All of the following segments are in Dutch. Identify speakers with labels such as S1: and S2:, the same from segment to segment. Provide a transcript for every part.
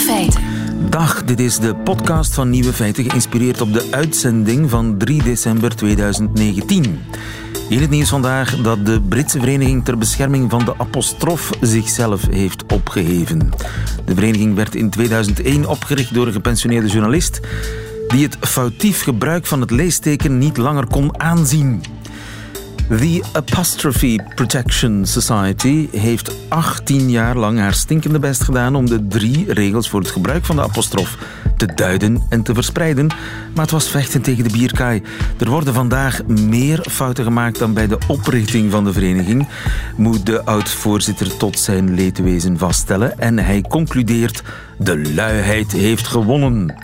S1: Feiten.
S2: Dag, dit is de podcast van Nieuwe Feiten, geïnspireerd op de uitzending van 3 december 2019. In het nieuws vandaag dat de Britse Vereniging ter Bescherming van de Apostrof zichzelf heeft opgeheven. De vereniging werd in 2001 opgericht door een gepensioneerde journalist die het foutief gebruik van het leesteken niet langer kon aanzien. The Apostrophe Protection Society heeft 18 jaar lang haar stinkende best gedaan om de drie regels voor het gebruik van de apostrof te duiden en te verspreiden. Maar het was vechten tegen de bierkaai. Er worden vandaag meer fouten gemaakt dan bij de oprichting van de vereniging, moet de oud-voorzitter tot zijn leedwezen vaststellen. En hij concludeert: de luiheid heeft gewonnen.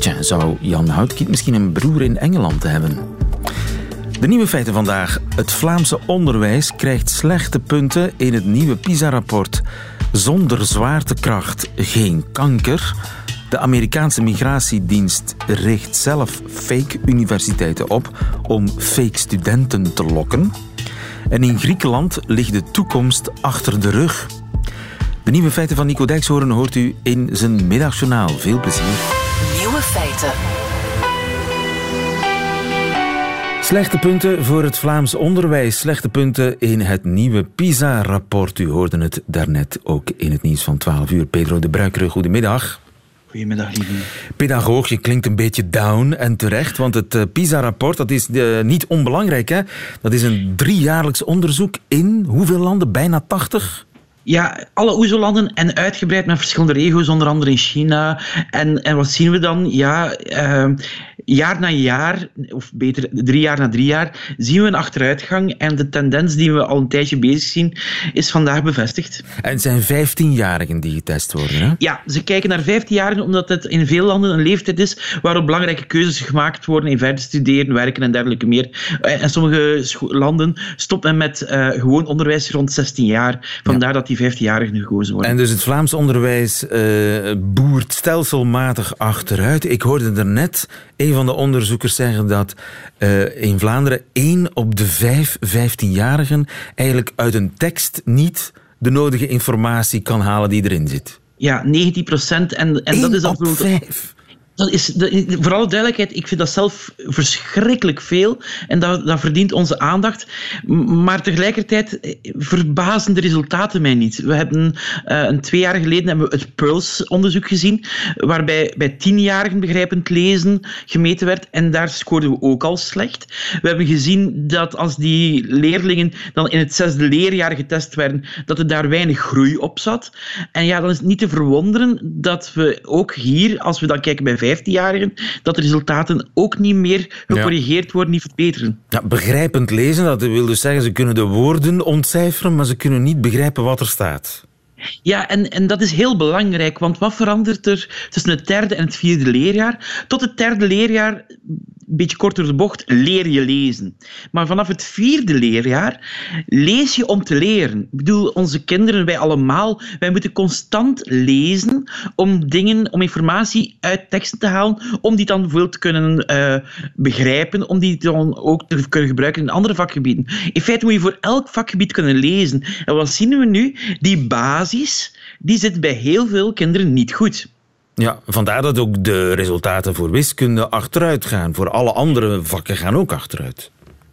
S2: Tja, zou Jan Houtkiet misschien een broer in Engeland hebben? De nieuwe feiten vandaag. Het Vlaamse onderwijs krijgt slechte punten in het nieuwe PISA-rapport. Zonder zwaartekracht geen kanker. De Amerikaanse migratiedienst richt zelf fake universiteiten op om fake studenten te lokken. En in Griekenland ligt de toekomst achter de rug. De nieuwe feiten van Nico Dijkshoorn hoort u in zijn middagjournaal. Veel plezier.
S1: Nieuwe feiten.
S2: Slechte punten voor het Vlaams onderwijs. Slechte punten in het nieuwe PISA-rapport. U hoorde het daarnet ook in het nieuws van 12 uur. Pedro de Bruikere, goedemiddag.
S3: Goedemiddag, lieve.
S2: Pedagoog, je klinkt een beetje down en terecht, want het eh, PISA-rapport dat is uh, niet onbelangrijk. Hè? Dat is een driejaarlijks onderzoek in hoeveel landen? Bijna 80?
S3: Ja, alle OESO-landen en uitgebreid met verschillende regio's, onder andere in China. En, en wat zien we dan? Ja, uh, jaar na jaar, of beter drie jaar na drie jaar, zien we een achteruitgang. En de tendens die we al een tijdje bezig zien, is vandaag bevestigd.
S2: En het zijn 15-jarigen die getest worden, hè?
S3: Ja, ze kijken naar 15-jarigen omdat het in veel landen een leeftijd is waarop belangrijke keuzes gemaakt worden in verder studeren, werken en dergelijke meer. En sommige landen stoppen met uh, gewoon onderwijs rond 16 jaar. Vandaar ja. dat die 15-jarigen gekozen worden.
S2: En dus het Vlaams onderwijs uh, boert stelselmatig achteruit. Ik hoorde er net een van de onderzoekers zeggen dat uh, in Vlaanderen één op de vijf 15-jarigen eigenlijk uit een tekst niet de nodige informatie kan halen die erin zit.
S3: Ja, 19 procent. En, en dat is
S2: op vijf
S3: dat is, dat, voor alle duidelijkheid, ik vind dat zelf verschrikkelijk veel. En dat, dat verdient onze aandacht. Maar tegelijkertijd eh, verbazen de resultaten mij niet. We hebben uh, een twee jaar geleden hebben we het Pulse-onderzoek gezien, waarbij bij tienjarigen begrijpend lezen gemeten werd. En daar scoorden we ook al slecht. We hebben gezien dat als die leerlingen dan in het zesde leerjaar getest werden, dat er daar weinig groei op zat. En ja, dan is het niet te verwonderen dat we ook hier, als we dan kijken bij 15-jarigen, dat de resultaten ook niet meer gecorrigeerd worden, niet verbeteren.
S2: Ja, begrijpend lezen, dat wil dus zeggen, ze kunnen de woorden ontcijferen, maar ze kunnen niet begrijpen wat er staat.
S3: Ja, en, en dat is heel belangrijk, want wat verandert er tussen het derde en het vierde leerjaar? Tot het derde leerjaar een beetje korter de bocht, leer je lezen. Maar vanaf het vierde leerjaar lees je om te leren. Ik bedoel, onze kinderen, wij allemaal, wij moeten constant lezen om dingen, om informatie uit teksten te halen, om die dan veel te kunnen uh, begrijpen, om die dan ook te kunnen gebruiken in andere vakgebieden. In feite moet je voor elk vakgebied kunnen lezen. En wat zien we nu? Die basis, die zit bij heel veel kinderen niet goed.
S2: Ja, vandaar dat ook de resultaten voor wiskunde achteruit gaan. Voor alle andere vakken gaan ook achteruit.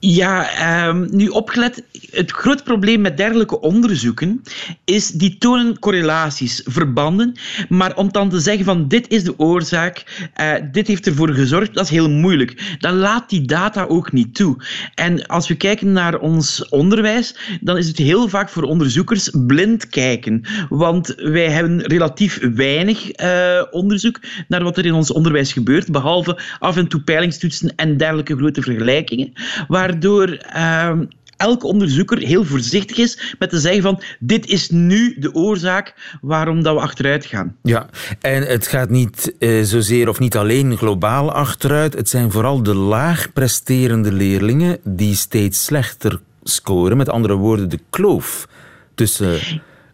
S3: Ja, um, nu opgelet, het groot probleem met dergelijke onderzoeken is die tonen correlaties, verbanden, maar om dan te zeggen van dit is de oorzaak, uh, dit heeft ervoor gezorgd, dat is heel moeilijk. Dan laat die data ook niet toe. En als we kijken naar ons onderwijs, dan is het heel vaak voor onderzoekers blind kijken, want wij hebben relatief weinig uh, onderzoek naar wat er in ons onderwijs gebeurt, behalve af en toe peilingstoetsen en dergelijke grote vergelijkingen, waar waardoor uh, elke onderzoeker heel voorzichtig is met te zeggen van dit is nu de oorzaak waarom dat we achteruit gaan.
S2: Ja, en het gaat niet uh, zozeer of niet alleen globaal achteruit. Het zijn vooral de laag presterende leerlingen die steeds slechter scoren. Met andere woorden, de kloof tussen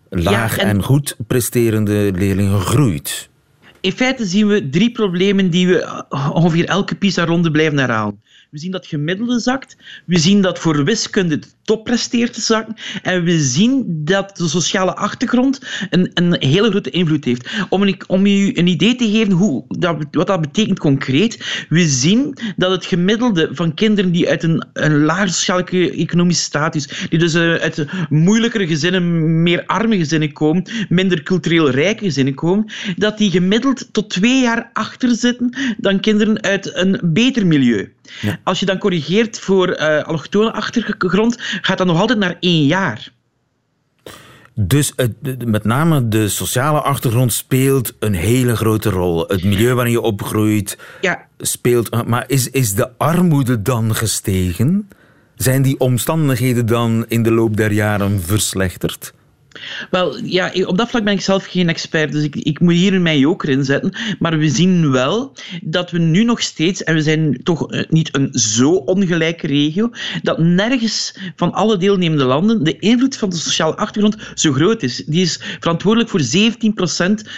S2: laag ja, en... en goed presterende leerlingen groeit.
S3: In feite zien we drie problemen die we ongeveer elke PISA-ronde blijven herhalen. We zien dat gemiddelde zakt. We zien dat voor wiskunde de top presteert te zakken. En we zien dat de sociale achtergrond een, een hele grote invloed heeft. Om, een, om u een idee te geven hoe, dat, wat dat betekent concreet. We zien dat het gemiddelde van kinderen die uit een, een sociale economische status, die dus uh, uit moeilijkere gezinnen, meer arme gezinnen komen, minder cultureel rijke gezinnen komen, dat die gemiddeld tot twee jaar achter zitten dan kinderen uit een beter milieu. Ja. Als je dan corrigeert voor uh, allochtone achtergrond, gaat dat nog altijd naar één jaar.
S2: Dus het, met name de sociale achtergrond speelt een hele grote rol. Het milieu waarin je opgroeit ja. speelt. Maar is, is de armoede dan gestegen? Zijn die omstandigheden dan in de loop der jaren verslechterd?
S3: Wel, ja, op dat vlak ben ik zelf geen expert, dus ik, ik moet hier mijn joker in zetten. Maar we zien wel dat we nu nog steeds, en we zijn toch eh, niet een zo ongelijke regio, dat nergens van alle deelnemende landen de invloed van de sociale achtergrond zo groot is. Die is verantwoordelijk voor 17%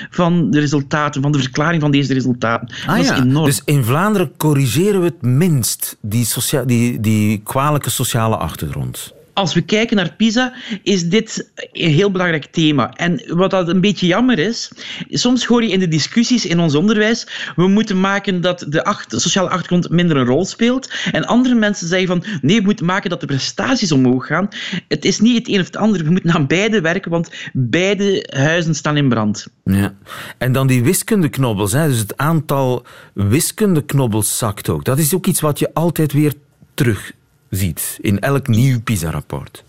S3: van de resultaten, van de verklaring van deze resultaten.
S2: Ah, dat is enorm. Dus in Vlaanderen corrigeren we het minst die, die, die kwalijke sociale achtergrond
S3: als we kijken naar PISA, is dit een heel belangrijk thema. En wat dat een beetje jammer is, soms hoor je in de discussies in ons onderwijs, we moeten maken dat de sociale achtergrond minder een rol speelt. En andere mensen zeggen van, nee, we moeten maken dat de prestaties omhoog gaan. Het is niet het een of het ander, we moeten aan beide werken, want beide huizen staan in brand.
S2: Ja. En dan die wiskundeknobbels, hè? dus het aantal wiskundeknobbels zakt ook. Dat is ook iets wat je altijd weer terug ziet in elk nieuw PISA-rapport.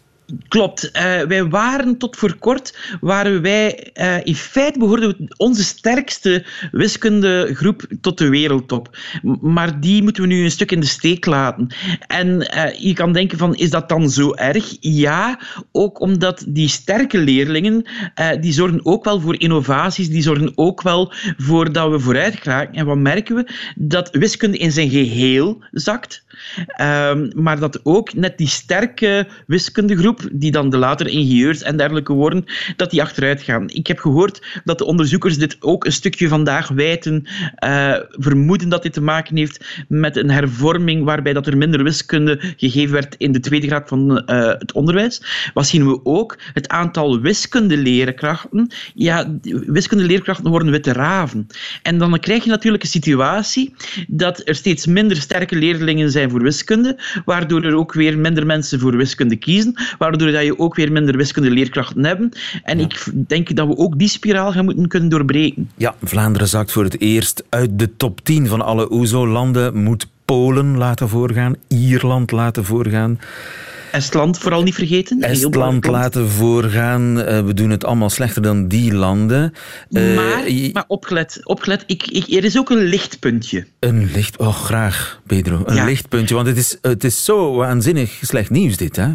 S3: Klopt. Uh, wij waren tot voor kort, waren wij, uh, in feite behoorden onze sterkste wiskundegroep tot de wereldtop. Maar die moeten we nu een stuk in de steek laten. En uh, je kan denken van, is dat dan zo erg? Ja, ook omdat die sterke leerlingen, die zorgen ook wel voor innovaties, die zorgen ook wel voor dat we vooruit geraken. En wat merken we? Dat wiskunde in zijn geheel zakt. Um, maar dat ook net die sterke wiskundegroep die dan de later ingenieurs en dergelijke worden, dat die achteruit gaan. Ik heb gehoord dat de onderzoekers dit ook een stukje vandaag wijten, uh, vermoeden dat dit te maken heeft met een hervorming waarbij dat er minder wiskunde gegeven werd in de tweede graad van uh, het onderwijs. Wat zien we ook? Het aantal wiskundeleerkrachten. Ja, wiskundeleerkrachten worden witte raven. En dan krijg je natuurlijk een situatie dat er steeds minder sterke leerlingen zijn voor wiskunde, waardoor er ook weer minder mensen voor wiskunde kiezen, waardoor dat je ook weer minder wiskundeleerkrachten hebben. En ik denk dat we ook die spiraal gaan moeten kunnen doorbreken.
S2: Ja, Vlaanderen zakt voor het eerst uit de top 10 van alle OESO-landen, moet Polen laten voorgaan, Ierland laten voorgaan.
S3: Estland vooral niet vergeten.
S2: Estland laten voorgaan. Uh, we doen het allemaal slechter dan die landen.
S3: Uh, maar, maar opgelet, opgelet ik, ik, er is ook een lichtpuntje.
S2: Een licht, oh graag Pedro, een lichtpuntje. Want het is, het is zo waanzinnig slecht nieuws dit hè?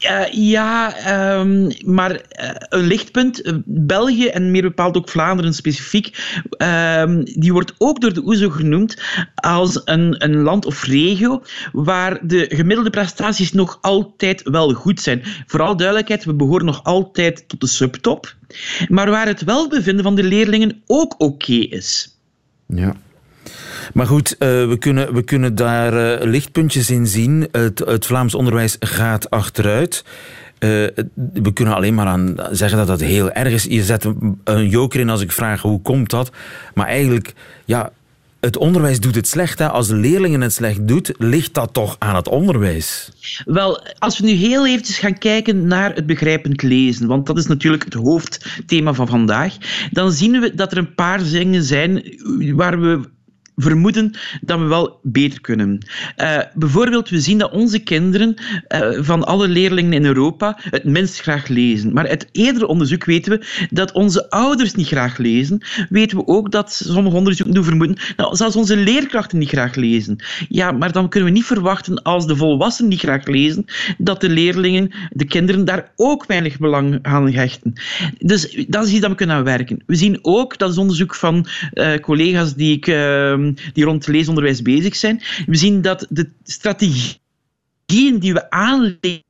S3: Uh, ja, um, maar uh, een lichtpunt. Eh, België en meer bepaald ook Vlaanderen specifiek, um, die wordt ook door de OESO genoemd als een, een land of regio waar de gemiddelde prestaties nog altijd wel goed zijn. Vooral duidelijkheid, we behoren nog altijd tot de subtop, maar waar het welbevinden van de leerlingen ook oké is.
S2: Ja. Maar goed, uh, we, kunnen, we kunnen daar uh, lichtpuntjes in zien. Het, het Vlaams onderwijs gaat achteruit. Uh, we kunnen alleen maar aan zeggen dat dat heel erg is. Je zet een joker in als ik vraag hoe komt dat. Maar eigenlijk, ja, het onderwijs doet het slecht. Hè? Als leerlingen het slecht doet, ligt dat toch aan het onderwijs?
S3: Wel, als we nu heel eventjes gaan kijken naar het begrijpend lezen, want dat is natuurlijk het hoofdthema van vandaag, dan zien we dat er een paar dingen zijn waar we vermoeden dat we wel beter kunnen. Uh, bijvoorbeeld, we zien dat onze kinderen uh, van alle leerlingen in Europa het minst graag lezen. Maar uit eerder onderzoek weten we dat onze ouders niet graag lezen. Weten we ook dat sommige onderzoeken doen vermoeden dat zelfs onze leerkrachten niet graag lezen. Ja, maar dan kunnen we niet verwachten als de volwassenen niet graag lezen, dat de leerlingen, de kinderen, daar ook weinig belang aan hechten. Dus dat is iets dat we kunnen aan werken. We zien ook, dat is onderzoek van uh, collega's die ik Ehm, die rond leesonderwijs bezig zijn. We zien dat de strategieën die we aanleren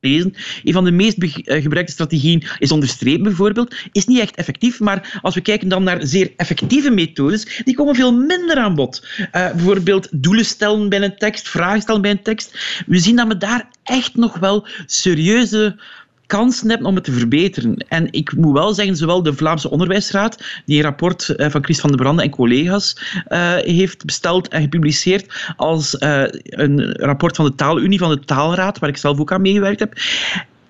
S3: lezen. Een van de meest eh, gebruikte strategieën is onderstrepen bijvoorbeeld. Is niet echt effectief, maar als we kijken dan naar zeer effectieve methodes, die komen veel minder aan bod. Uh, bijvoorbeeld doelen stellen bij een tekst, vragen stellen bij een tekst. We zien dat we daar echt nog wel serieuze kansen hebben om het te verbeteren. En ik moet wel zeggen, zowel de Vlaamse Onderwijsraad, die een rapport eh, van Chris van der Brande en collega's uh, heeft besteld en gepubliceerd, als uh, een rapport van de Taalunie, van de Taalraad, waar ik zelf ook aan meegewerkt heb,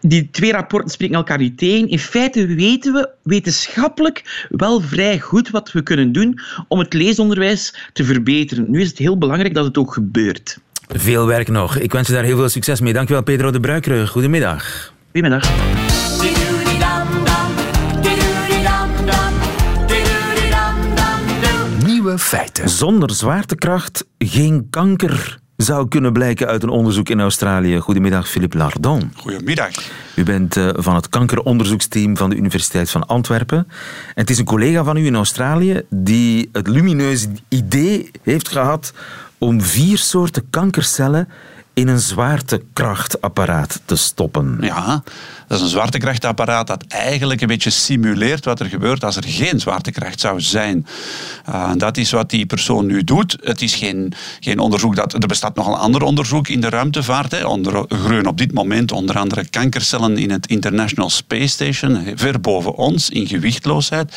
S3: die twee rapporten spreken elkaar niet tegen. In feite weten we wetenschappelijk wel vrij goed wat we kunnen doen om het leesonderwijs te verbeteren. Nu is het heel belangrijk dat het ook gebeurt.
S2: Veel werk nog. Ik wens je daar heel veel succes mee. Dankjewel Pedro de Bruiker. Goedemiddag.
S3: Goedemiddag.
S2: Nieuwe feiten. Zonder zwaartekracht geen kanker zou kunnen blijken uit een onderzoek in Australië. Goedemiddag, Philippe Lardon.
S1: Goedemiddag.
S2: U bent uh, van het kankeronderzoeksteam van de Universiteit van Antwerpen. En het is een collega van u in Australië die het lumineuze idee heeft gehad om vier soorten kankercellen in een zwaartekrachtapparaat te stoppen.
S1: Ja, dat is een zwaartekrachtapparaat dat eigenlijk een beetje simuleert wat er gebeurt als er geen zwaartekracht zou zijn. Uh, dat is wat die persoon nu doet. Het is geen, geen onderzoek dat. Er bestaat nog een ander onderzoek in de ruimtevaart. Hè. Onder, groeien op dit moment onder andere kankercellen in het International Space Station, ver boven ons, in gewichtloosheid.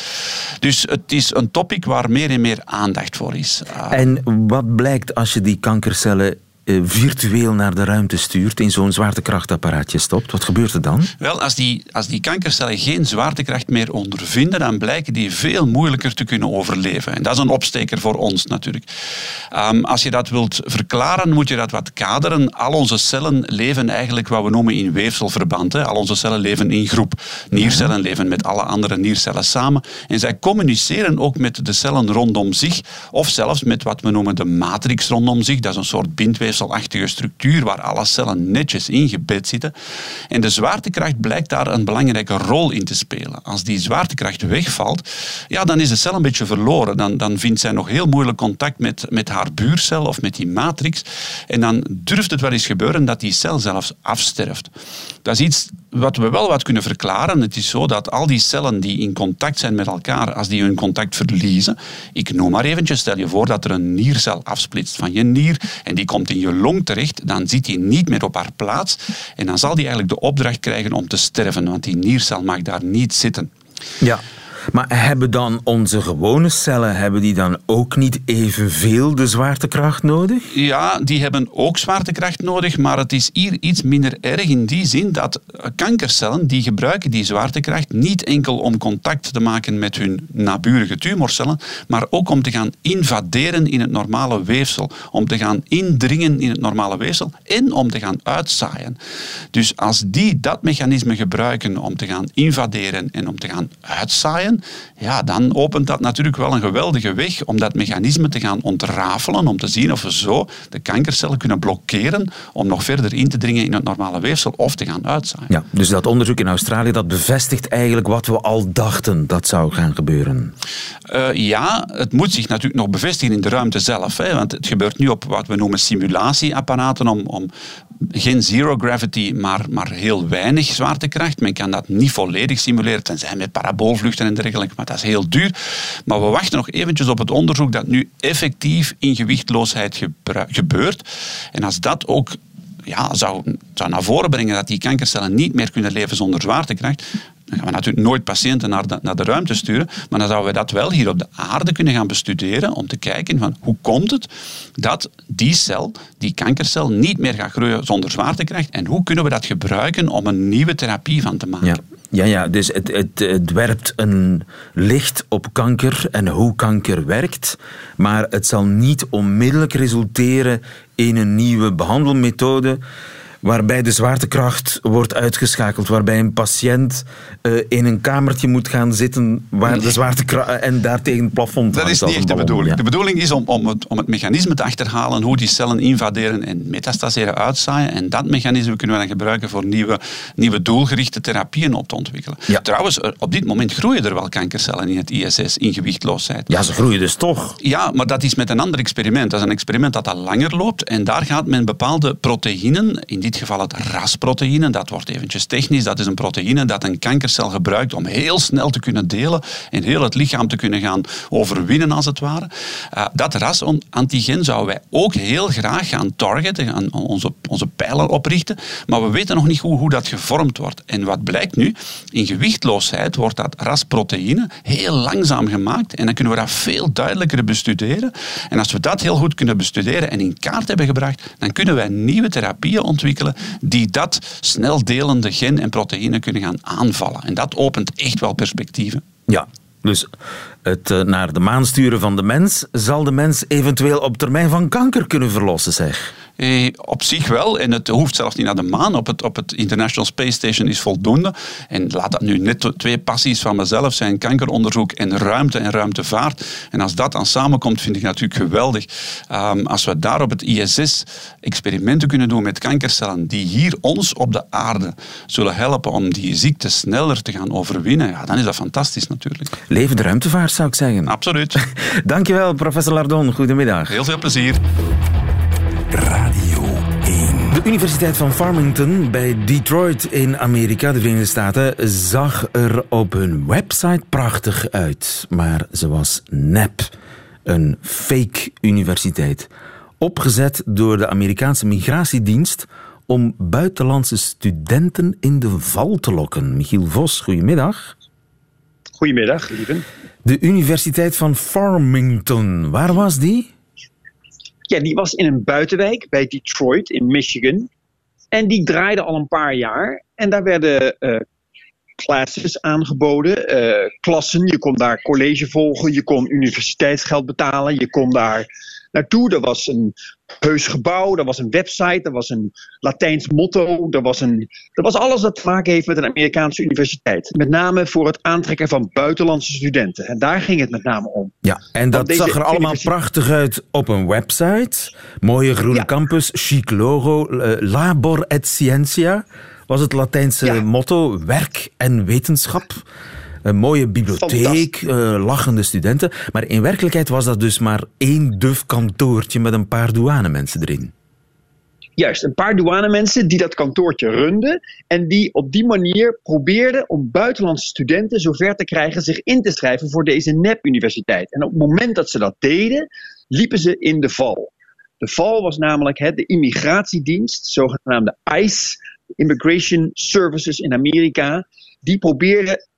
S1: Dus het is een topic waar meer en meer aandacht voor is.
S2: Uh, en wat blijkt als je die kankercellen eh, virtueel naar de ruimte stuurt, in zo'n zwaartekrachtapparaatje stopt, wat gebeurt er dan?
S1: Wel, als die, als die kankercellen geen zwaartekracht meer ondervinden, dan blijken die veel moeilijker te kunnen overleven. En dat is een opsteker voor ons natuurlijk. Um, als je dat wilt verklaren, moet je dat wat kaderen. Al onze cellen leven eigenlijk wat we noemen in weefselverband. Hè. Al onze cellen leven in groep. Niercellen leven met alle andere niercellen samen. En zij communiceren ook met de cellen rondom zich, of zelfs met wat we noemen de matrix rondom zich. Dat is een soort bindweefsel steenweefselachtige structuur waar alle cellen netjes ingebed zitten. En de zwaartekracht blijkt daar een belangrijke rol in te spelen. Als die zwaartekracht wegvalt, ja, dan is de cel een beetje verloren. Dan, dan vindt zij nog heel moeilijk contact met, met haar buurcel of met die matrix. En dan durft het wel eens gebeuren dat die cel zelfs afsterft. Dat is iets wat we wel wat kunnen verklaren. Het is zo dat al die cellen die in contact zijn met elkaar, als die hun contact verliezen, ik noem maar eventjes, stel je voor dat er een niercel afsplitst van je nier en die komt in je long terecht, dan zit die niet meer op haar plaats en dan zal die eigenlijk de opdracht krijgen om te sterven, want die niercel mag daar niet zitten.
S2: Ja. Maar hebben dan onze gewone cellen hebben die dan ook niet evenveel de zwaartekracht nodig?
S1: Ja, die hebben ook zwaartekracht nodig, maar het is hier iets minder erg in die zin dat kankercellen die gebruiken die zwaartekracht niet enkel om contact te maken met hun naburige tumorcellen, maar ook om te gaan invaderen in het normale weefsel, om te gaan indringen in het normale weefsel en om te gaan uitzaaien. Dus als die dat mechanisme gebruiken om te gaan invaderen en om te gaan uitzaaien, ja, dan opent dat natuurlijk wel een geweldige weg om dat mechanisme te gaan ontrafelen, om te zien of we zo de kankercellen kunnen blokkeren om nog verder in te dringen in het normale weefsel of te gaan uitzaaien.
S2: Ja, dus dat onderzoek in Australië dat bevestigt eigenlijk wat we al dachten dat zou gaan gebeuren.
S1: Uh, ja, het moet zich natuurlijk nog bevestigen in de ruimte zelf. Hè, want het gebeurt nu op wat we noemen simulatieapparaten om, om geen zero gravity, maar, maar heel weinig zwaartekracht. Men kan dat niet volledig simuleren, tenzij met paraboolvluchten en dergelijke, maar dat is heel duur. Maar we wachten nog eventjes op het onderzoek dat nu effectief in gewichtloosheid gebeurt. En als dat ook ja, zou, zou naar voren brengen dat die kankercellen niet meer kunnen leven zonder zwaartekracht, dan gaan we natuurlijk nooit patiënten naar de, naar de ruimte sturen, maar dan zouden we dat wel hier op de aarde kunnen gaan bestuderen om te kijken van hoe komt het dat die cel, die kankercel, niet meer gaat groeien zonder zwaartekracht en hoe kunnen we dat gebruiken om een nieuwe therapie van te maken.
S2: Ja. Ja, ja dus het, het, het werpt een licht op kanker en hoe kanker werkt, maar het zal niet onmiddellijk resulteren in een nieuwe behandelmethode waarbij de zwaartekracht wordt uitgeschakeld, waarbij een patiënt uh, in een kamertje moet gaan zitten waar de zwaartekracht en daar tegen het plafond
S1: Dat is niet echt de bedoeling. De bedoeling is om, om, het, om het mechanisme te achterhalen hoe die cellen invaderen en metastaseren uitzaaien. En dat mechanisme kunnen we dan gebruiken voor nieuwe, nieuwe doelgerichte therapieën op te ontwikkelen. Ja. Trouwens, op dit moment groeien er wel kankercellen in het ISS in gewichtloosheid.
S2: Ja, ze groeien dus toch?
S1: Ja, maar dat is met een ander experiment. Dat is een experiment dat al langer loopt en daar gaat men bepaalde proteïnen, in dit geval het RAS-proteïne. Dat wordt eventjes technisch. Dat is een proteïne dat een kankercel gebruikt om heel snel te kunnen delen en heel het lichaam te kunnen gaan overwinnen, als het ware. Uh, dat RAS-antigen zouden wij ook heel graag gaan targeten, gaan onze, onze pijlen oprichten, maar we weten nog niet hoe, hoe dat gevormd wordt. En wat blijkt nu? In gewichtloosheid wordt dat RAS-proteïne heel langzaam gemaakt en dan kunnen we dat veel duidelijker bestuderen. En als we dat heel goed kunnen bestuderen en in kaart hebben gebracht, dan kunnen wij nieuwe therapieën ontwikkelen die dat snel delende gen en proteïne kunnen gaan aanvallen. En dat opent echt wel perspectieven.
S2: Ja, dus het eh, naar de maan sturen van de mens zal de mens eventueel op termijn van kanker kunnen verlossen, zeg.
S1: Eh, op zich wel. En het hoeft zelfs niet naar de maan. Op het, op het International Space Station is voldoende. En laat dat nu net twee passies van mezelf zijn. Kankeronderzoek en ruimte en ruimtevaart. En als dat dan samenkomt, vind ik natuurlijk geweldig. Um, als we daar op het ISS experimenten kunnen doen met kankercellen die hier ons op de aarde zullen helpen om die ziekte sneller te gaan overwinnen, ja, dan is dat fantastisch natuurlijk.
S2: Levende ruimtevaart zou ik zeggen.
S1: Absoluut.
S2: Dankjewel, professor Lardon. Goedemiddag.
S1: Heel veel plezier.
S2: Radio 1. De Universiteit van Farmington bij Detroit in Amerika, de Verenigde Staten, zag er op hun website prachtig uit. Maar ze was nep. Een fake universiteit. Opgezet door de Amerikaanse Migratiedienst om buitenlandse studenten in de val te lokken. Michiel Vos, goedemiddag.
S4: Goedemiddag, lieve.
S2: De Universiteit van Farmington, waar was die?
S4: Ja, die was in een buitenwijk bij Detroit in Michigan. En die draaide al een paar jaar. En daar werden uh, classes aangeboden, uh, klassen. Je kon daar college volgen, je kon universiteitsgeld betalen, je kon daar naartoe. Er was een heus gebouw, er was een website, er was een Latijns motto, er was, een, er was alles dat te maken heeft met een Amerikaanse universiteit. Met name voor het aantrekken van buitenlandse studenten. En daar ging het met name om.
S2: Ja, en dat zag er allemaal prachtig uit op een website. Mooie groene campus, chic logo, uh, labor et scientia was het Latijnse motto, werk en wetenschap. Een mooie bibliotheek, uh, lachende studenten. Maar in werkelijkheid was dat dus maar één duf kantoortje met een paar douanemensen erin.
S4: Juist, een paar douanemensen die dat kantoortje runden en die op die manier probeerden om buitenlandse studenten zover te krijgen zich in te schrijven voor deze nep-universiteit. En op het moment dat ze dat deden, liepen ze in de val. De val was namelijk hè, de immigratiedienst, zogenaamde ICE, Immigration Services in Amerika, die probeerden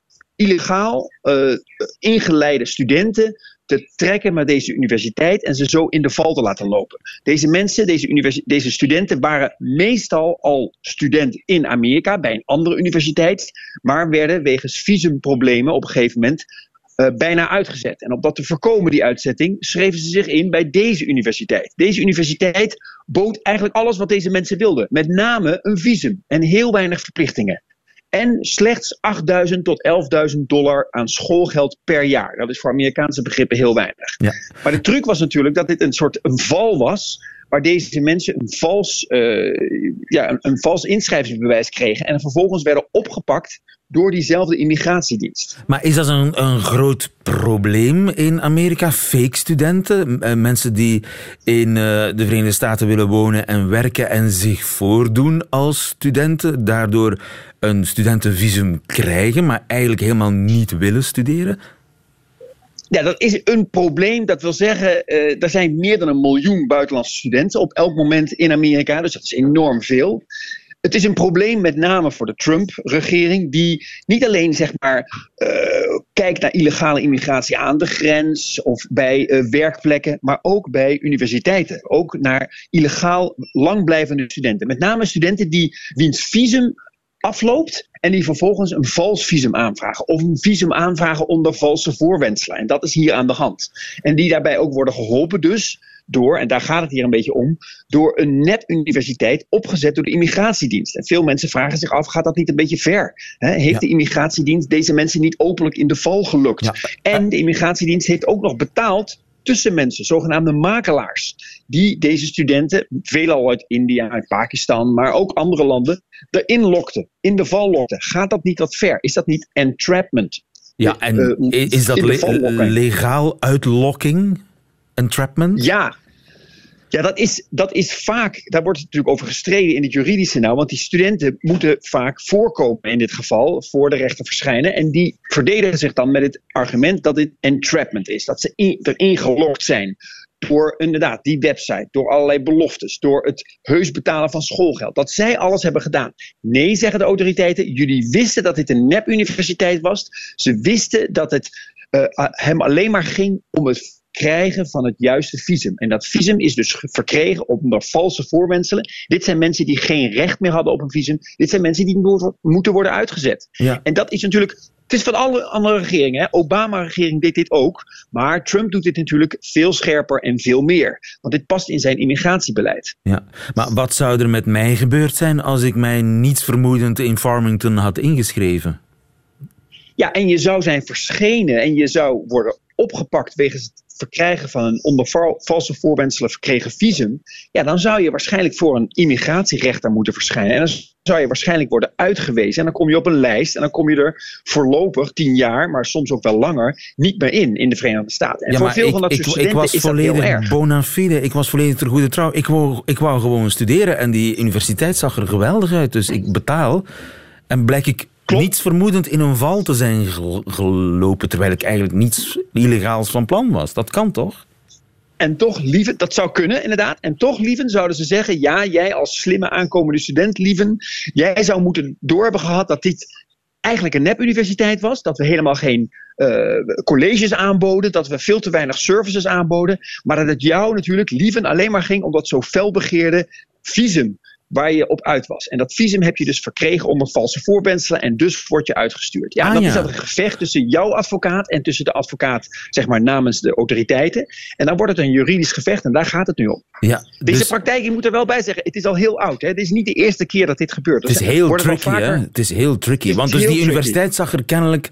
S4: illegaal uh, ingeleide studenten te trekken naar deze universiteit en ze zo in de val te laten lopen. Deze mensen, deze, deze studenten, waren meestal al student in Amerika bij een andere universiteit, maar werden wegens visumproblemen op een gegeven moment uh, bijna uitgezet. En om dat te voorkomen, die uitzetting, schreven ze zich in bij deze universiteit. Deze universiteit bood eigenlijk alles wat deze mensen wilden. Met name een visum en heel weinig verplichtingen. En slechts 8.000 tot 11.000 dollar aan schoolgeld per jaar. Dat is voor Amerikaanse begrippen heel weinig. Ja. Maar de truc was natuurlijk dat dit een soort een val was. Waar deze mensen een vals, uh, ja, een, vals inschrijvingsbewijs kregen. En vervolgens werden opgepakt door diezelfde immigratiedienst.
S2: Maar is dat een, een groot probleem in Amerika? Fake studenten? Eh, mensen die in uh, de Verenigde Staten willen wonen en werken en zich voordoen als studenten, daardoor een studentenvisum krijgen, maar eigenlijk helemaal niet willen studeren?
S4: Ja, dat is een probleem. Dat wil zeggen, uh, er zijn meer dan een miljoen buitenlandse studenten op elk moment in Amerika. Dus dat is enorm veel. Het is een probleem met name voor de Trump-regering, die niet alleen zeg maar, uh, kijkt naar illegale immigratie aan de grens of bij uh, werkplekken, maar ook bij universiteiten. Ook naar illegaal langblijvende studenten. Met name studenten die wiens visum afloopt en die vervolgens een vals visum aanvragen. Of een visum aanvragen onder valse voorwendselen. En dat is hier aan de hand. En die daarbij ook worden geholpen dus door, en daar gaat het hier een beetje om, door een net-universiteit opgezet door de immigratiedienst. En veel mensen vragen zich af, gaat dat niet een beetje ver? heeft de immigratiedienst deze mensen niet openlijk in de val gelukt? En de immigratiedienst heeft ook nog betaald tussen mensen, zogenaamde makelaars, die deze studenten, veelal uit India, uit Pakistan, maar ook andere landen, erin lokten, in de val lokten. Gaat dat niet wat ver? Is dat niet entrapment?
S2: Ja, en uh, is dat le legaal uitlokking? Entrapment?
S4: Ja, Ja, dat is, dat is vaak, daar wordt het natuurlijk over gestreden in het juridische nou, want die studenten moeten vaak voorkomen in dit geval, voor de rechter verschijnen. En die verdedigen zich dan met het argument dat dit entrapment is, dat ze in, erin gelokt zijn door inderdaad die website, door allerlei beloftes, door het heus betalen van schoolgeld. Dat zij alles hebben gedaan. Nee, zeggen de autoriteiten, jullie wisten dat dit een nep-universiteit was. Ze wisten dat het uh, hem alleen maar ging om het krijgen van het juiste visum. En dat visum is dus verkregen onder valse voorwenselen. Dit zijn mensen die geen recht meer hadden op een visum. Dit zijn mensen die moeten worden uitgezet. Ja. En dat is natuurlijk het is van alle andere regeringen. Obama-regering deed dit ook. Maar Trump doet dit natuurlijk veel scherper en veel meer. Want dit past in zijn immigratiebeleid.
S2: Ja, maar wat zou er met mij gebeurd zijn als ik mij niets vermoedend in Farmington had ingeschreven?
S4: Ja, en je zou zijn verschenen en je zou worden opgepakt wegens het verkrijgen van een onder valse voorwendselen verkregen visum, ja, dan zou je waarschijnlijk voor een immigratierechter moeten verschijnen. En dan zou je waarschijnlijk worden uitgewezen. En dan kom je op een lijst en dan kom je er voorlopig tien jaar, maar soms ook wel langer, niet meer in in de Verenigde Staten. En
S2: ja,
S4: voor veel
S2: ik,
S4: van dat
S2: ik,
S4: soort studenten
S2: ik was
S4: is
S2: volledig
S4: dat heel erg.
S2: bona fide. Ik was volledig ter goede trouw. Ik wou, ik wou gewoon studeren en die universiteit zag er geweldig uit. Dus ik betaal en blijk ik niets vermoedend in een val te zijn gelopen, terwijl ik eigenlijk niets illegaals van plan was. Dat kan toch?
S4: En toch, lieven, dat zou kunnen inderdaad. En toch, lieven, zouden ze zeggen: ja, jij als slimme aankomende student, lieven, jij zou moeten door hebben gehad dat dit eigenlijk een nepuniversiteit was. Dat we helemaal geen uh, colleges aanboden, dat we veel te weinig services aanboden. Maar dat het jou natuurlijk, lieven, alleen maar ging om dat zo felbegeerde visum waar je op uit was. En dat visum heb je dus verkregen onder valse voorwenselen en dus word je uitgestuurd. Ja,
S2: Ah,
S4: dat
S2: ja.
S4: is dat een gevecht tussen jouw advocaat en tussen de advocaat, zeg maar, namens de autoriteiten. En dan wordt het een juridisch gevecht en daar gaat het nu om.
S2: Ja,
S4: Deze
S2: dus
S4: praktijk, je moet er wel bij zeggen, het is al heel oud. Hè? Het is niet de eerste keer dat dit gebeurt.
S2: het is
S4: Er
S2: heel tricky, hè?
S4: vaker-
S2: Het is heel tricky.
S4: Het is
S2: Want dus die
S4: tricky.
S2: universiteit zag er kennelijk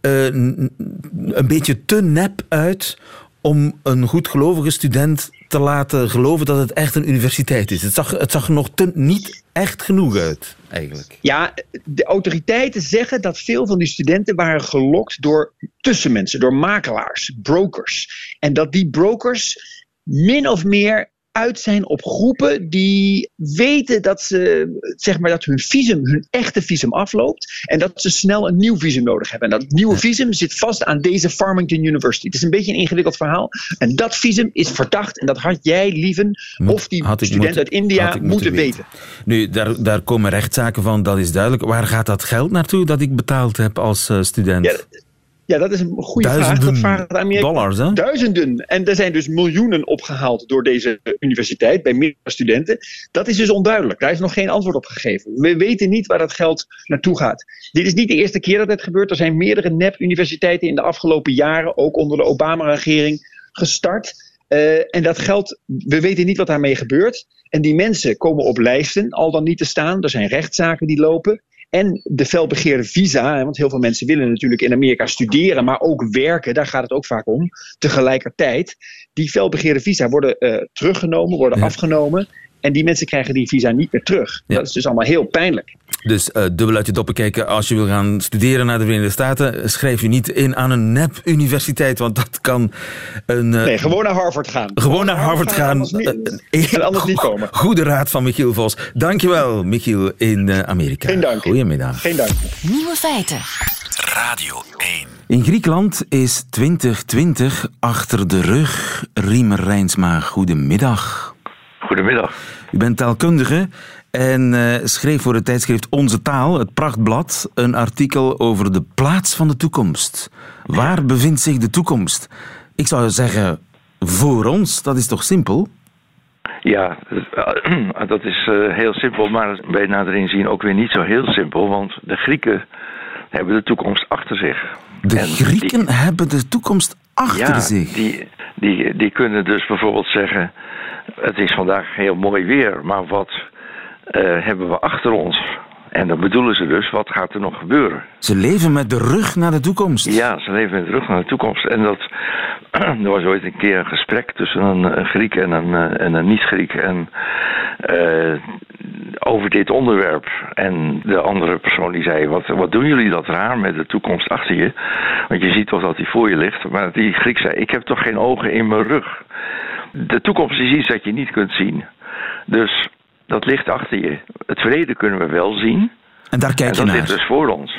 S2: eh, een beetje te nep uit om een goedgelovige student te laten geloven dat het echt een universiteit is. Het zag, het zag nog niet echt genoeg uit, eigenlijk.
S4: Ja, de autoriteiten zeggen dat veel van die studenten waren gelokt door tussenmensen, door makelaars, brokers. En dat die brokers min of meer uit zijn op groepen die weten dat, ze, zeg maar, dat hun visum, hun echte visum afloopt. En dat ze snel een nieuw visum nodig hebben. En dat nieuwe visum zit vast aan deze Farmington University. Het is een beetje een ingewikkeld verhaal. En dat visum is verdacht. En dat had jij, lieven, of die student
S2: moeten-
S4: uit India moeten weten.
S2: Nu, daar, daar komen rechtszaken van, dat is duidelijk. Waar gaat dat geld naartoe dat ik betaald heb als eh, student?
S4: Ja, Ja, dat is een goede vraag.
S2: Duizenden
S4: Dat vragen de
S2: dollars, hè?
S4: Duizenden. En er zijn dus miljoenen opgehaald door deze universiteit bij meerdere studenten. Dat is dus onduidelijk. Daar is nog geen antwoord op gegeven. We weten niet waar dat geld naartoe gaat. Dit is niet de eerste keer dat dit gebeurt. Er zijn meerdere nep-universiteiten in de afgelopen jaren, ook onder de Obama-regering, gestart. Eh, en dat geld, we weten niet wat daarmee gebeurt. En die mensen komen op lijsten, al dan niet te staan. Er zijn rechtszaken die lopen. En de felbegeerde visa, want heel veel mensen willen natuurlijk in Amerika studeren, maar ook werken, daar gaat het ook vaak om, tegelijkertijd. Die felbegeerde visa worden eh, teruggenomen, worden
S2: Ja.
S4: afgenomen. En die mensen krijgen die visa niet meer terug.
S2: Ja.
S4: Dat is dus allemaal heel pijnlijk.
S2: Dus eh, dubbel uit je doppen kijken. Als je wil gaan studeren naar de Verenigde Staten, schrijf je niet in aan een nep-universiteit, want dat kan een... eh,
S4: Nee, gewoon naar Harvard gaan.
S2: Gewoon naar Harvard gaan.
S4: Anders niet,
S2: Eh,
S4: en anders niet komen.
S2: Goede raad van Michiel Vos. Dankjewel, Michiel in eh, Amerika.
S4: Geen dank.
S2: Goedemiddag.
S4: Geen dank.
S5: Nieuwe feiten.
S6: Radio 1.
S2: In Griekenland is 2020 achter de rug. Riemer Rijnsma, goedemiddag.
S7: Goedemiddag.
S2: U bent taalkundige en eh, schreef voor het tijdschrift Onze Taal, het Prachtblad, een artikel over de plaats van de toekomst. Waar bevindt zich de toekomst? Ik zou zeggen, voor ons, dat is toch simpel?
S7: Ja, eh, dat is eh, heel simpel, maar bij nader inzien ook weer niet zo heel simpel, want de Grieken hebben de toekomst achter zich.
S2: De
S7: En
S2: Grieken hebben de toekomst achter
S7: ja,
S2: zich.
S7: Die, die, die kunnen dus bijvoorbeeld zeggen: Het is vandaag heel mooi weer, maar wat eh, hebben we achter ons? En dan bedoelen ze dus: wat gaat er nog gebeuren?
S2: Ze leven met de rug naar de toekomst.
S7: Ja, ze leven met de rug naar de toekomst. En dat, er was ooit een keer een gesprek tussen een, een Griek en een, eh, en een niet-Griek. En eh, over dit onderwerp. En de andere persoon die zei: wat, wat doen jullie dat raar met de toekomst achter je? Want je ziet toch dat die voor je ligt. Maar die Griek zei: Ik heb toch geen ogen in mijn rug. De toekomst is iets dat je niet kunt zien. Dus dat ligt achter je. Het verleden kunnen we wel zien.
S2: En daar kijk je
S7: dat
S2: naar.
S7: ligt dus voor ons.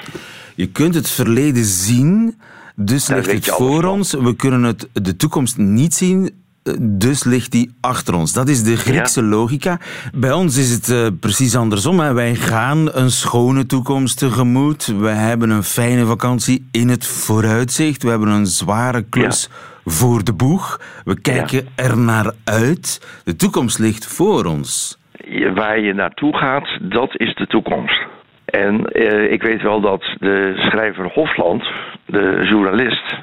S2: Je kunt het verleden zien, dus
S7: Daar
S2: ligt het voor
S7: van.
S2: ons. We kunnen het, de toekomst niet zien, eh, dus ligt die achter ons. Dat is de Griekse logica. Bij ons is het eh, precies andersom. Hè. Wij gaan een schone toekomst tegemoet. We hebben een fijne vakantie in het vooruitzicht. We hebben een zware klus voor de boeg. We kijken er naar uit. De toekomst ligt voor ons.
S7: Je- Waar je naartoe gaat, dat is de toekomst. En eh, ik weet wel dat de schrijver Hofland, de journalist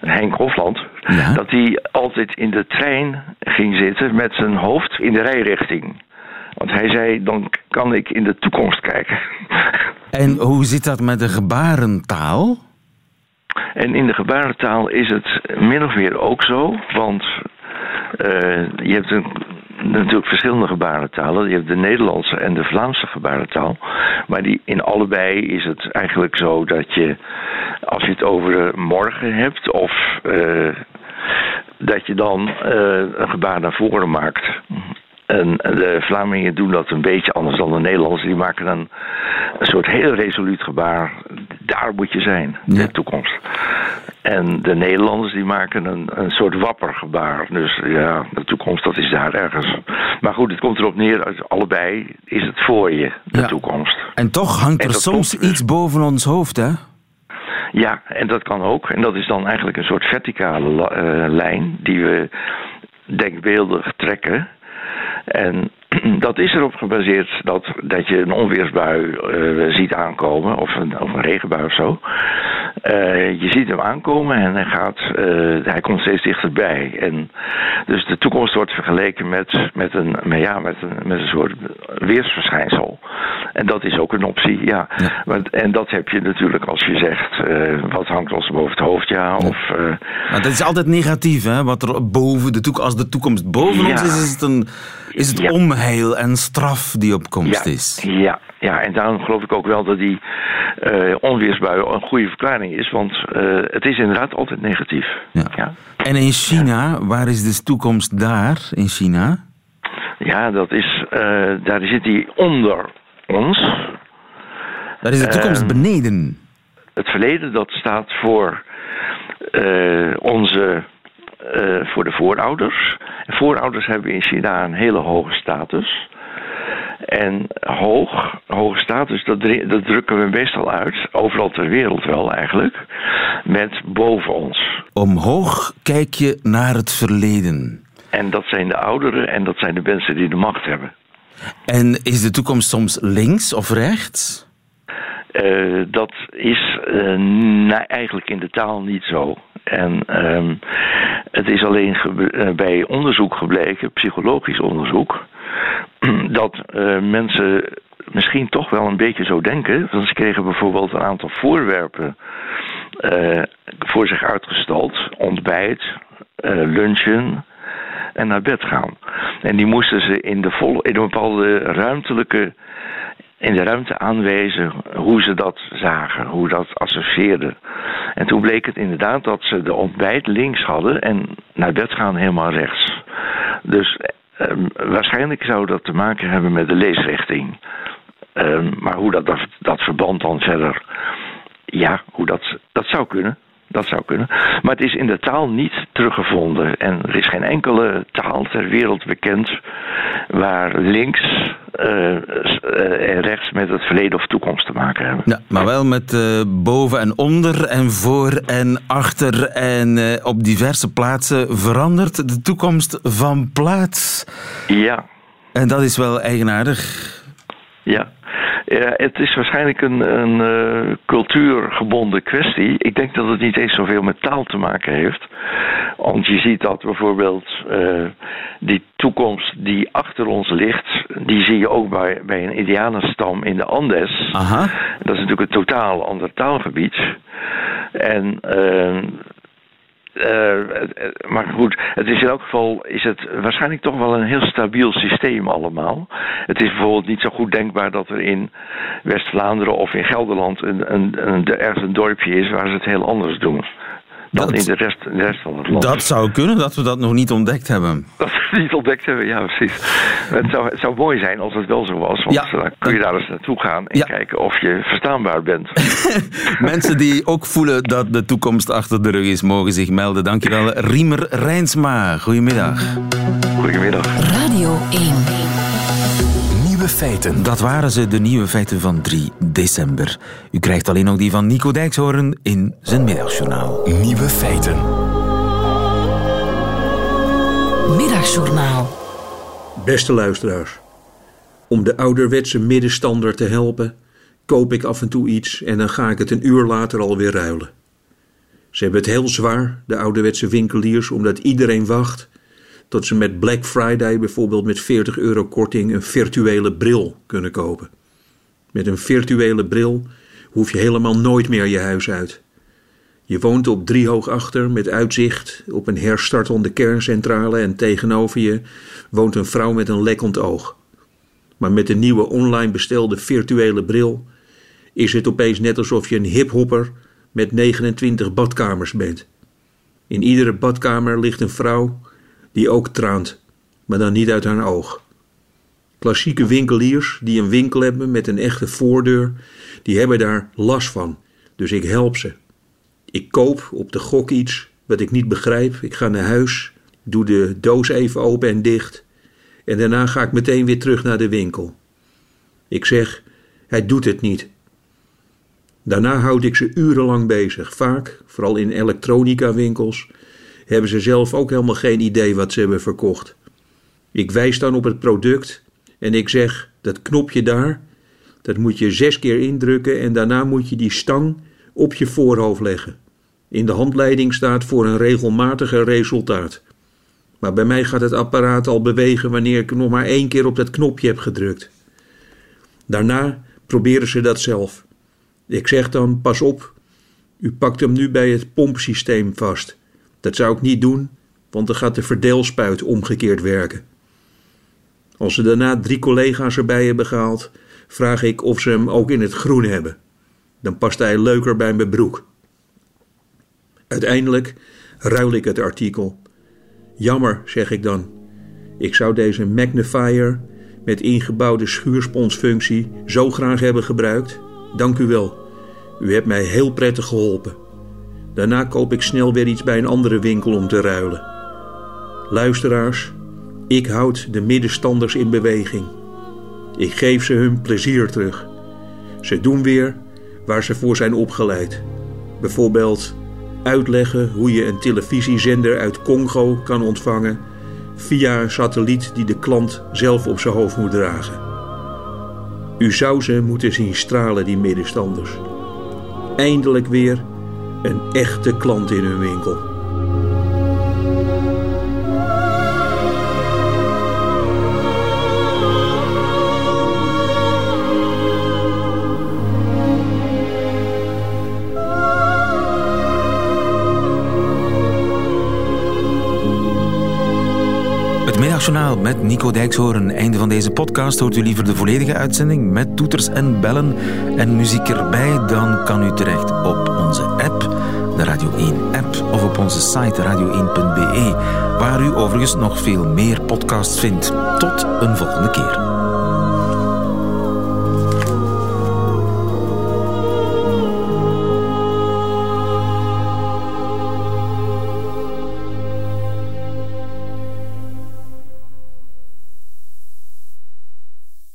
S7: Henk Hofland,
S2: Ja.
S7: dat hij altijd in de trein ging zitten met zijn hoofd in de rijrichting. Want hij zei, dan kan ik in de toekomst kijken.
S2: En hoe zit dat met de gebarentaal?
S7: En in de gebarentaal is het min of meer ook zo, want eh, je hebt natuurlijk verschillende gebarentalen. Je hebt de Nederlandse en de Vlaamse gebarentaal. Maar die, in allebei is het eigenlijk zo dat je, als je het over morgen hebt, of eh, dat je dan eh, een gebaar naar voren maakt. En de Vlamingen doen dat een beetje anders dan de Nederlanders. Die maken een, een soort heel resoluut gebaar. Daar moet je zijn, in
S2: Ja.
S7: de toekomst. En de Nederlanders die maken een, een soort wappergebaar. Dus ja, de toekomst dat is daar ergens. Maar goed, het komt erop neer, allebei is het voor je, de
S2: Ja.
S7: toekomst.
S2: En toch hangt
S7: En
S2: er soms
S7: dus.
S2: iets boven ons hoofd, hè?
S7: Ja, en dat kan ook. En dat is dan eigenlijk een soort verticale eh, lijn die we denkbeeldig trekken. En dat is erop gebaseerd dat, dat je een onweersbui eh, ziet aankomen, of een, of een regenbui of zo. Eh, je ziet hem aankomen en hij, gaat, eh, hij komt steeds dichterbij. En dus de toekomst wordt vergeleken met, met, een, ja, met, een, met een soort weersverschijnsel. En dat is ook een optie, ja. Want, en dat heb je natuurlijk als je zegt, eh, wat hangt ons boven het hoofd, ja. Of, eh,
S2: Maar dat is altijd negatief, hè? Wat er boven de toekomst, als de toekomst boven
S7: Ja.
S2: ons is, is het, een, is het
S7: Ja.
S2: onheil en straf die op komst
S7: ja,
S2: is.
S7: Ja, ja, en daarom geloof ik ook wel dat die eh onweersbui een goede verklaring is. Want het is inderdaad altijd negatief.
S2: Ja.
S7: Ja.
S2: En in China, waar is de toekomst daar, in China?
S7: Ja, dat is, daar zit die onder ons.
S2: Daar is de toekomst
S7: Ehm,
S2: beneden.
S7: Het verleden dat staat voor eh, onze, eh, voor de voorouders. Voorouders hebben in China een hele hoge status. En hoog, hoge status, dat, dat drukken we meestal uit, overal ter wereld wel eigenlijk, met boven ons.
S2: Omhoog kijk je naar het verleden.
S7: En dat zijn de ouderen en dat zijn de mensen die de macht hebben.
S2: En is de toekomst soms links of rechts?
S7: Eh, dat is eh, eigenlijk in de taal niet zo. En ehm, het is alleen eh, bij onderzoek gebleken, psychologisch onderzoek, dat mensen misschien toch wel een beetje zo denken. Want ze kregen bijvoorbeeld een aantal voorwerpen voor zich uitgestald: ontbijt, lunchen en naar bed gaan. En die moesten ze in, de vol, in een bepaalde ruimtelijke in de ruimte aanwezen hoe ze dat zagen, hoe dat associeerden. En toen bleek het inderdaad dat ze de ontbijt links hadden en naar bed gaan helemaal rechts. Dus ehm, waarschijnlijk zou dat te maken hebben met de leesrichting. Ehm, maar hoe dat, dat, dat verband dan verder, ja, hoe dat, dat zou kunnen. Dat zou kunnen. Maar het is in de taal niet teruggevonden. En er is geen enkele taal ter wereld bekend waar links eh, eh, en rechts met het verleden of toekomst te maken hebben.
S2: Ja, maar wel met eh, boven en onder en voor en achter en op diverse plaatsen verandert de toekomst van plaats.
S7: Ja,
S2: En dat is wel eigenaardig.
S7: ja. Ja, het is waarschijnlijk een, een eh, cultuurgebonden kwestie. Ik denk dat het niet eens zoveel met taal te maken heeft. Want je ziet dat bijvoorbeeld eh, die toekomst die achter ons ligt, die zie je ook bij, bij een Indianenstam in de Andes.
S2: Aha.
S7: Dat is natuurlijk een totaal ander taalgebied. En ehm, eh, maar goed, het is in elk geval is het waarschijnlijk toch wel een heel stabiel systeem allemaal. Het is bijvoorbeeld niet zo goed denkbaar dat er in West-Vlaanderen of in Gelderland een, een, een, ergens een dorpje is waar ze het heel anders doen. Dan
S2: Dat-
S7: in de rest, de rest van het land.
S2: Dat zou kunnen dat we dat nog niet ontdekt hebben.
S7: Dat we niet ontdekt hebben, ja precies. Het zou, het zou mooi zijn als het wel zo was, want
S2: Ja.
S7: dan kun je daar eens naartoe gaan en
S2: Ja.
S7: kijken of je verstaanbaar bent.
S2: Mensen die ook voelen dat de toekomst achter de rug is, mogen zich melden. Dankjewel, Riemer Rijnsma. Goedemiddag.
S7: Goedemiddag.
S6: Radio 1.
S5: Nieuwe feiten.
S2: Dat waren ze, de nieuwe feiten van 3 december. U krijgt alleen nog die van Nico Dijkshoorn in zijn middagjournaal.
S5: Nieuwe feiten.
S6: Middagjournaal.
S8: Beste luisteraars, om de ouderwetse middenstander te helpen, koop ik af en toe iets en dan ga ik het een uur later alweer ruilen. Ze hebben het heel zwaar, de ouderwetse winkeliers, omdat iedereen wacht tot ze met Black Friday bijvoorbeeld met 40 euro korting een virtuele bril kunnen kopen. Met een virtuele bril hoef je helemaal nooit meer je huis uit. Je woont op driehoog achter met uitzicht op een herstartende kerncentrale en tegenover je woont een vrouw met een lekkend oog. Maar met de nieuwe online bestelde virtuele bril is het opeens net alsof je een hiphopper met 29 badkamers bent. In iedere badkamer ligt een vrouw die ook traant, maar dan niet uit haar oog. Klassieke winkeliers die een winkel hebben met een echte voordeur, die hebben daar last van. Dus ik help ze. Ik koop op de gok iets wat ik niet begrijp. Ik ga naar huis, doe de doos even open en dicht. En daarna ga ik meteen weer terug naar de winkel. Ik zeg, hij doet het niet. Daarna houd ik ze urenlang bezig. Vaak, vooral in elektronica winkels, hebben ze zelf ook helemaal geen idee wat ze hebben verkocht. Ik wijs dan op het product en ik zeg, dat knopje daar, dat moet je zes keer indrukken en daarna moet je die stang op je voorhoofd leggen. In de handleiding staat voor een regelmatiger resultaat. Maar bij mij gaat het apparaat al bewegen wanneer ik nog maar één keer op dat knopje heb gedrukt. Daarna proberen ze dat zelf. Ik zeg dan: pas op, u pakt hem nu bij het pompsysteem vast. Dat zou ik niet doen, want dan gaat de verdeelspuit omgekeerd werken. Als ze daarna drie collega's erbij hebben gehaald, vraag ik of ze hem ook in het groen hebben. Dan past hij leuker bij mijn broek. Uiteindelijk ruil ik het artikel. Jammer, zeg ik dan. Ik zou deze magnifier met ingebouwde schuursponsfunctie zo graag hebben gebruikt. Dank u wel. U hebt mij heel prettig geholpen. Daarna koop ik snel weer iets bij een andere winkel om te ruilen. Luisteraars, ik houd de middenstanders in beweging. Ik geef ze hun plezier terug. Ze doen weer waar ze voor zijn opgeleid. Bijvoorbeeld uitleggen hoe je een televisiezender uit Congo kan ontvangen via een satelliet die de klant zelf op zijn hoofd moet dragen. U zou ze moeten zien stralen, die middenstanders. Eindelijk weer een echte klant in hun winkel.
S2: Middagjournaal met Nico Dijkshoorn. Einde van deze podcast. Hoort u liever de volledige uitzending met toeters en bellen en muziek erbij? Dan kan u terecht op onze app, de Radio 1-app, of op onze site radio1.be, waar u overigens nog veel meer podcasts vindt. Tot een volgende keer.